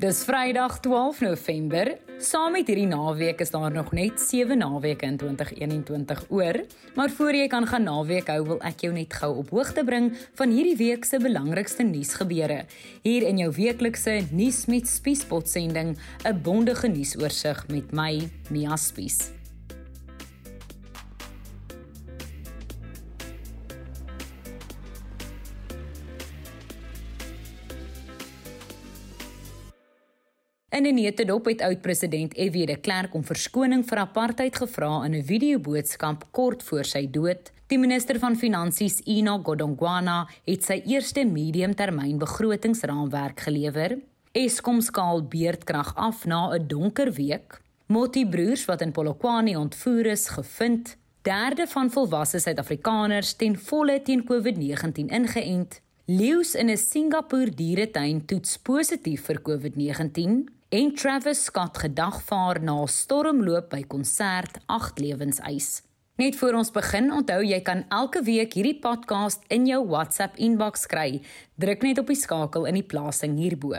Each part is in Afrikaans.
Dis Vrydag 12 November. Saam met hierdie naweek is daar nog net 7 naweke in 2021 oor, maar voor jy kan gaan naweek hou, wil ek jou net gou op hoogte bring van hierdie week se belangrikste nuusgebeure. Hier in jou weeklikse nuus met Spiespot sending, 'n bondige nuusoorseig met my, Mia Spies. In 'n netedop het oud-president F.W. de Klerk om verskoning vir apartheid gevra in 'n videoboodskap kort voor sy dood. Die minister van Finansies, Ina Godongwana, het sy eerste mediumtermynbegrotingsraamwerk gelewer. Eskom skaal beerdkrag af na 'n donker week. Moti broers wat in Polokwane ontvoer is, gevind. Derde van volwasse Suid-Afrikaners ten volle teen COVID-19 ingeënt. Leeu's in 'n Singapore dieretuin toets positief vir COVID-19 en Travis Scott gedagvaar na stormloop by konsert 8 lewenseis. Net voor ons begin, onthou jy kan elke week hierdie podcast in jou WhatsApp inbox kry. Druk net op die skakel in die plasing hierbo.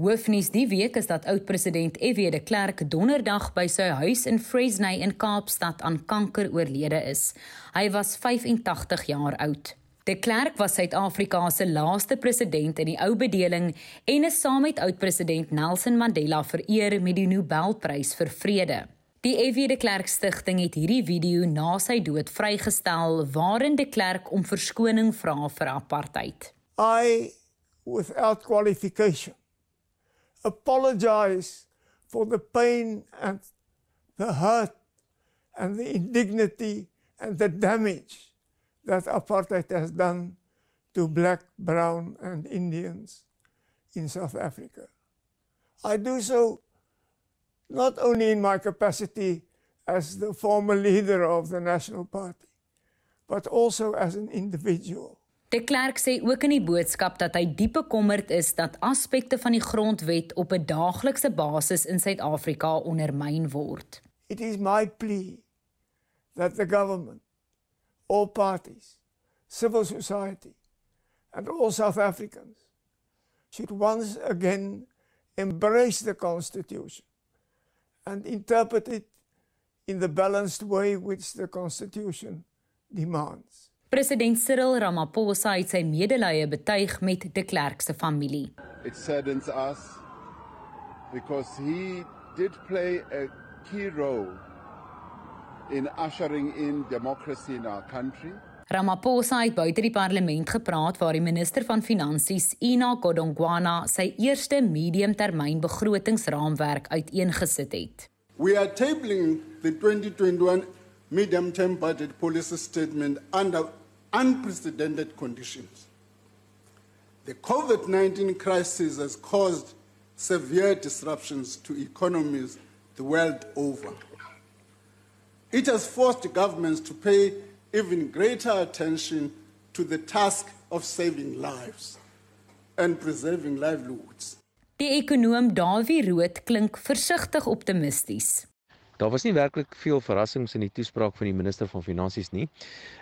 Hoofnuus die week is dat oud-president F.W. de Klerk donderdag by sy huis in Fresnay in Kaapstad aan kanker oorlede is. Hy was 85 jaar oud. De Klerk was Suid-Afrika se laaste president in die ou bedeling en is saam met oud-president Nelson Mandela vereer met die Nobelprys vir vrede. Die F.W. de Klerk Stichting het hierdie video na sy dood vrygestel waarin de Klerk om verskoning vra vir apartheid. I without qualification apologize for the pain and the hurt and the indignity and the damage that apartheid has done to black, brown, and Indians in South Africa. I do so not only in my capacity as the former leader of the National Party, but also as an individual. De Klerk sê ook in die boodskap dat hy diep bekommerd is dat aspekte van die grondwet op 'n daaglikse basis in Suid-Afrika ondermyn word. It is my plea that the government all parties, civil society, and all South Africans should once again embrace the Constitution and interpret it in the balanced way which the Constitution demands. President Cyril Ramaphosa het sy medelee betuig met de Klerk se familie. It saddens us because he did play a key role in ushering in democracy in our country. Ramaphosa het buite die parlement gepraat waar die minister van finansies Ina Godongwana sy eerste mediumtermynbegrotingsraamwerk uiteengesit het. We are tabling the 2021 medium-term budget policy statement under unprecedented conditions. The COVID-19 crisis has caused severe disruptions to economies the world over. It has forced governments to pay even greater attention to the task of saving lives and preserving livelihoods. Die ekonom Dawie Rood klink versigtig optimisties. Daar was nie werklik veel verrassings in die toespraak van die minister van Finansies nie.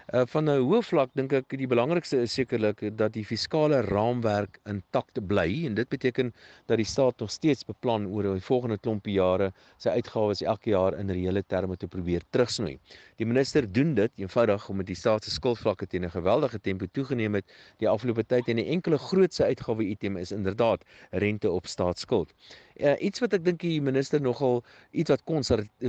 Uh van 'n hoë vlak dink ek die belangrikste is sekerlik dat die fiskale raamwerk intakt bly en dit beteken dat die staat nog steeds beplan oor die volgende klompie jare sy uitgawes elke jaar in reële terme te probeer terugsnoei. Die minister doen dit eenvoudig omdat die staat se skuldvlakke teen 'n geweldige tempo toegeneem het die afgelope tyd en 'n enkele grootse uitgawe item is inderdaad rente op staatsskuld. Uh, iets wat ek dink die minister nogal iets wat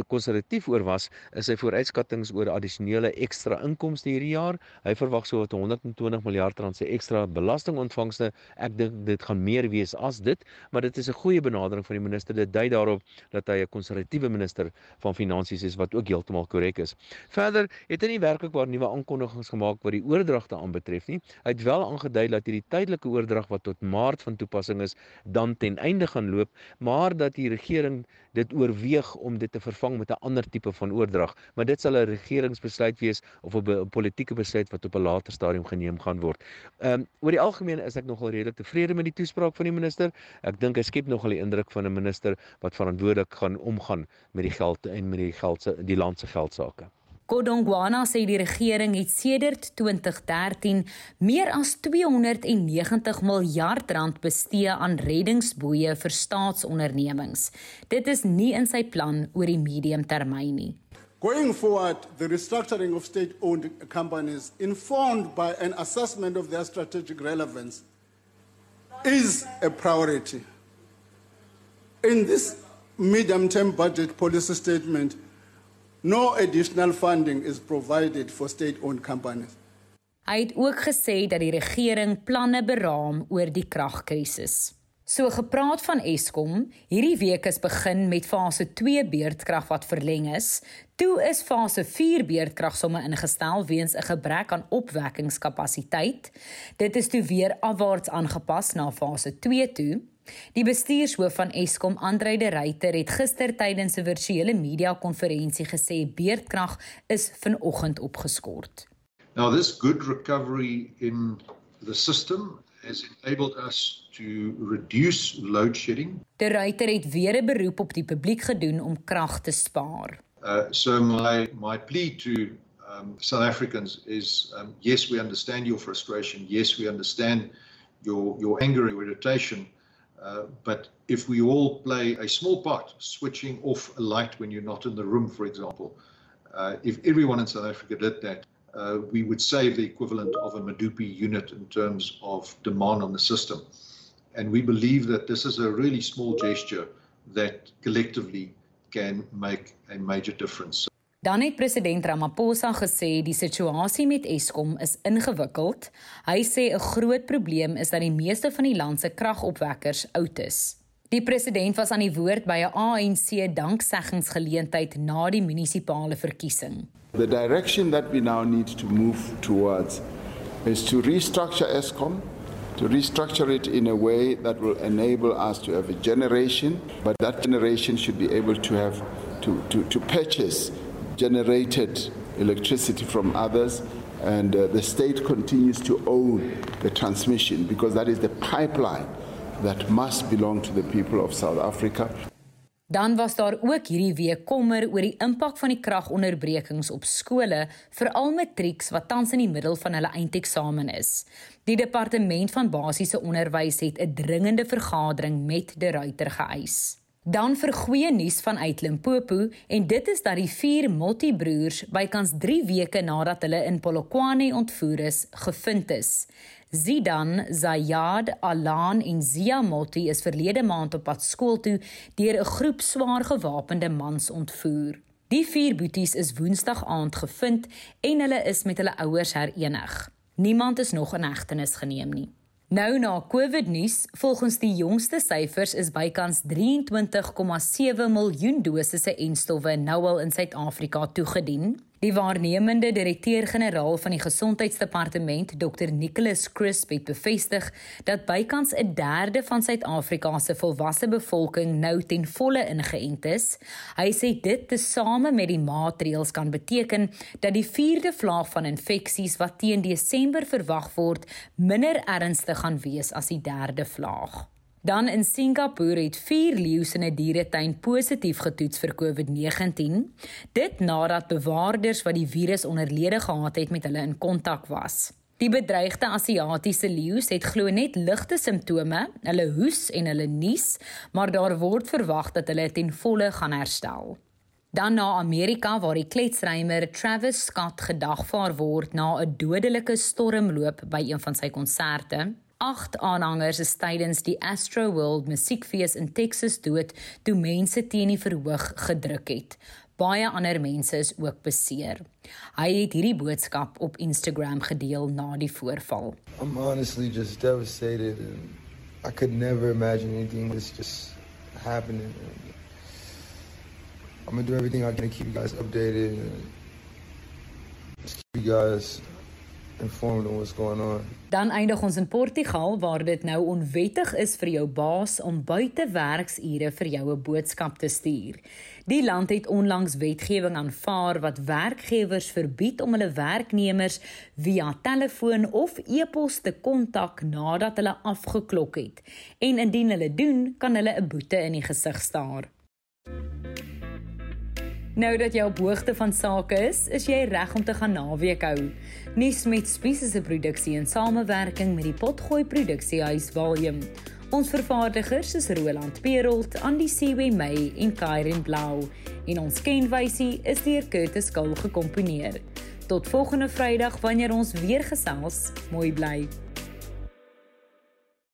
konservatief oor was, is sy vooruitskattinge oor addisionele ekstra inkomste hierdie jaar. Hy verwag so wat 120 miljard rand se ekstra belastingontvangste. Ek dink dit gaan meer wees as dit, maar dit is 'n goeie benadering van die minister. Dit dui daarop dat hy 'n konservatiewe minister van finansies is wat ook heeltemal korrek is. Verder het hy nie werklik waar nuwe aankondigings gemaak wat die oordragte aanbetref nie. Hy het wel aangedui dat hierdie tydelike oordrag wat tot Maart van toepassing is, dan ten einde gaan loop, maar dat die regering dit oorweeg om dit te vervang met 'n ander tipe van oordrag, maar dit sal 'n regeringsbesluit wees of 'n politieke besluit wat op 'n later stadium geneem gaan word. Ehm um, oor die algemeen is ek nogal redelik tevrede met die toespraak van die minister. Ek dink hy skep nogal die indruk van 'n minister wat verantwoordelik gaan omgaan met die geld en met die geld se die land se geld sake. Kodongwana sê die regering het sedert 2013 meer as 290 miljard rand bestee aan reddingsboeie vir staatsondernemings. Dit is nie in sy plan oor die mediumtermyn nie. Going forward, the restructuring of state owned companies, informed by an assessment of their strategic relevance, is a priority. In this medium term budget policy statement, no additional funding is provided for state owned companies. Hy het ook gesê dat die regering planne beraam oor die kragkrisis. So gepraat van Eskom, hierdie week is begin met fase 2 beurtkrag wat verleng is. Toe is fase 4 beurtkrag somme ingestel weens 'n gebrek aan opwekkingskapasiteit. Dit is toe weer afwaarts aangepas na fase 2 toe. Die bestuurshoof van Eskom, Andre de Ruyter, het gister tydens 'n virtuele media-konferensie gesê beurtkrag is vanoggend opgeskort. Now this good recovery in the system has enabled us to reduce load shedding. De Ruyter het weer 'n beroep op die publiek gedoen om krag te spaar. Uh, so my my plea to um, South Africans is um, yes we understand your frustration yes we understand your your anger and irritation uh, but if we all play a small part switching off a light when you're not in the room for example uh, if everyone in South Africa did that uh, we would save the equivalent of a Madupi unit in terms of demand on the system. And we believe that this is a really small gesture that collectively can make a major difference. Dan het president Ramaphosa gesê die situasie met Eskom is ingewikkeld. Hy sê 'n groot probleem is dat die meeste van die land se kragopwekkers oud is. Die president was aan die woord by 'n ANC dankseggingsgeleentheid na die munisipale verkiesing. The direction that we now need to move towards is to restructure ESCOM, to restructure it in a way that will enable us to have a generation, but that generation should be able to have to, to, to purchase generated electricity from others and uh, the state continues to own the transmission because that is the pipeline that must belong to the people of South Africa. Dan was daar ook hierdie week kommer oor die impak van die kragonderbrekings op skole, veral matrieks wat tans in die middel van hulle eindeksamen is. Die departement van basiese onderwys het 'n dringende vergadering met die ruiter geëis. Dan vir goeie nuus vanuit Limpopo en dit is dat die vier Motti-broers bykans 3 weke nadat hulle in Polokwane ontvoer is, gevind is. Zidan, Zayad, Alan en Ziamotti is verlede maand op pad skool toe deur 'n groep swaar gewapende mans ontvoer. Die vier boeties is Woensdag aand gevind en hulle is met hulle ouers herenig. Niemand is nog in hegtenis geneem nie. Nou na COVID nuus, volgens die jongste syfers is bykans 23,7 miljoen dosisse en stowwe nou al in Suid-Afrika toegedien. Die waarnemende direkteur-generaal van die Gesondheidsdepartement, Dr Nicholas Crisp, het bevestig dat bykans 'n derde van Suid-Afrika se volwasse bevolking nou ten volle ingeënt is. Hy sê dit tesame met die maatreëls kan beteken dat die 4de vlaag van infeksies wat teen Desember verwag word, minder ernstig gaan wees as die 3de vlaag. Dan in Singapore het 4 leeu's in 'n dieretuin positief getoets vir COVID-19. Dit nadat bewaarders wat die virus onderlede gehad het met hulle in kontak was. Die bedreigde Asiatiese leeu's het glo net ligte simptome, hulle hoes en hulle nies, maar daar word verwag dat hulle ten volle gaan herstel. Dan na Amerika waar die kletsrymer Travis Scott gedagvaar word na 'n dodelike stormloop by een van sy konserte. Agt aanhangers is tydens die Astro World musiekfees in Texas dood toe mense teen die verhoog gedruk het. Baie ander mense is ook beseer. Hy het hierdie boodskap op Instagram gedeel na die voorval. I'm honestly just devastated and I could never imagine anything this just happening. I'm going to do everything I can to keep you guys updated just keep you guys informed on what's going on. Dan eindig ons in Portugal waar dit nou onwettig is vir jou baas om buite werksure vir jou 'n boodskap te stuur. Die land het onlangs wetgewing aanvaar wat werkgewers verbied om hulle werknemers via telefoon of e-pos te kontak nadat hulle afgeklok het. En indien hulle doen, kan hulle 'n boete in die gesig staar. Nou dat jy op hoogte van sake is, is jy reg om te gaan naweek hou. Nuus met Spies se produksie in samewerking met die Potgooi Produksiehuis Volume. Ons vervaardigers is Roland Perolt, Andy Siwe May en Kairen Blau en ons kenwysie is deur Curtis Kul gekomponeer. Tot volgende Vrydag wanneer ons weer gesels. Mooi bly.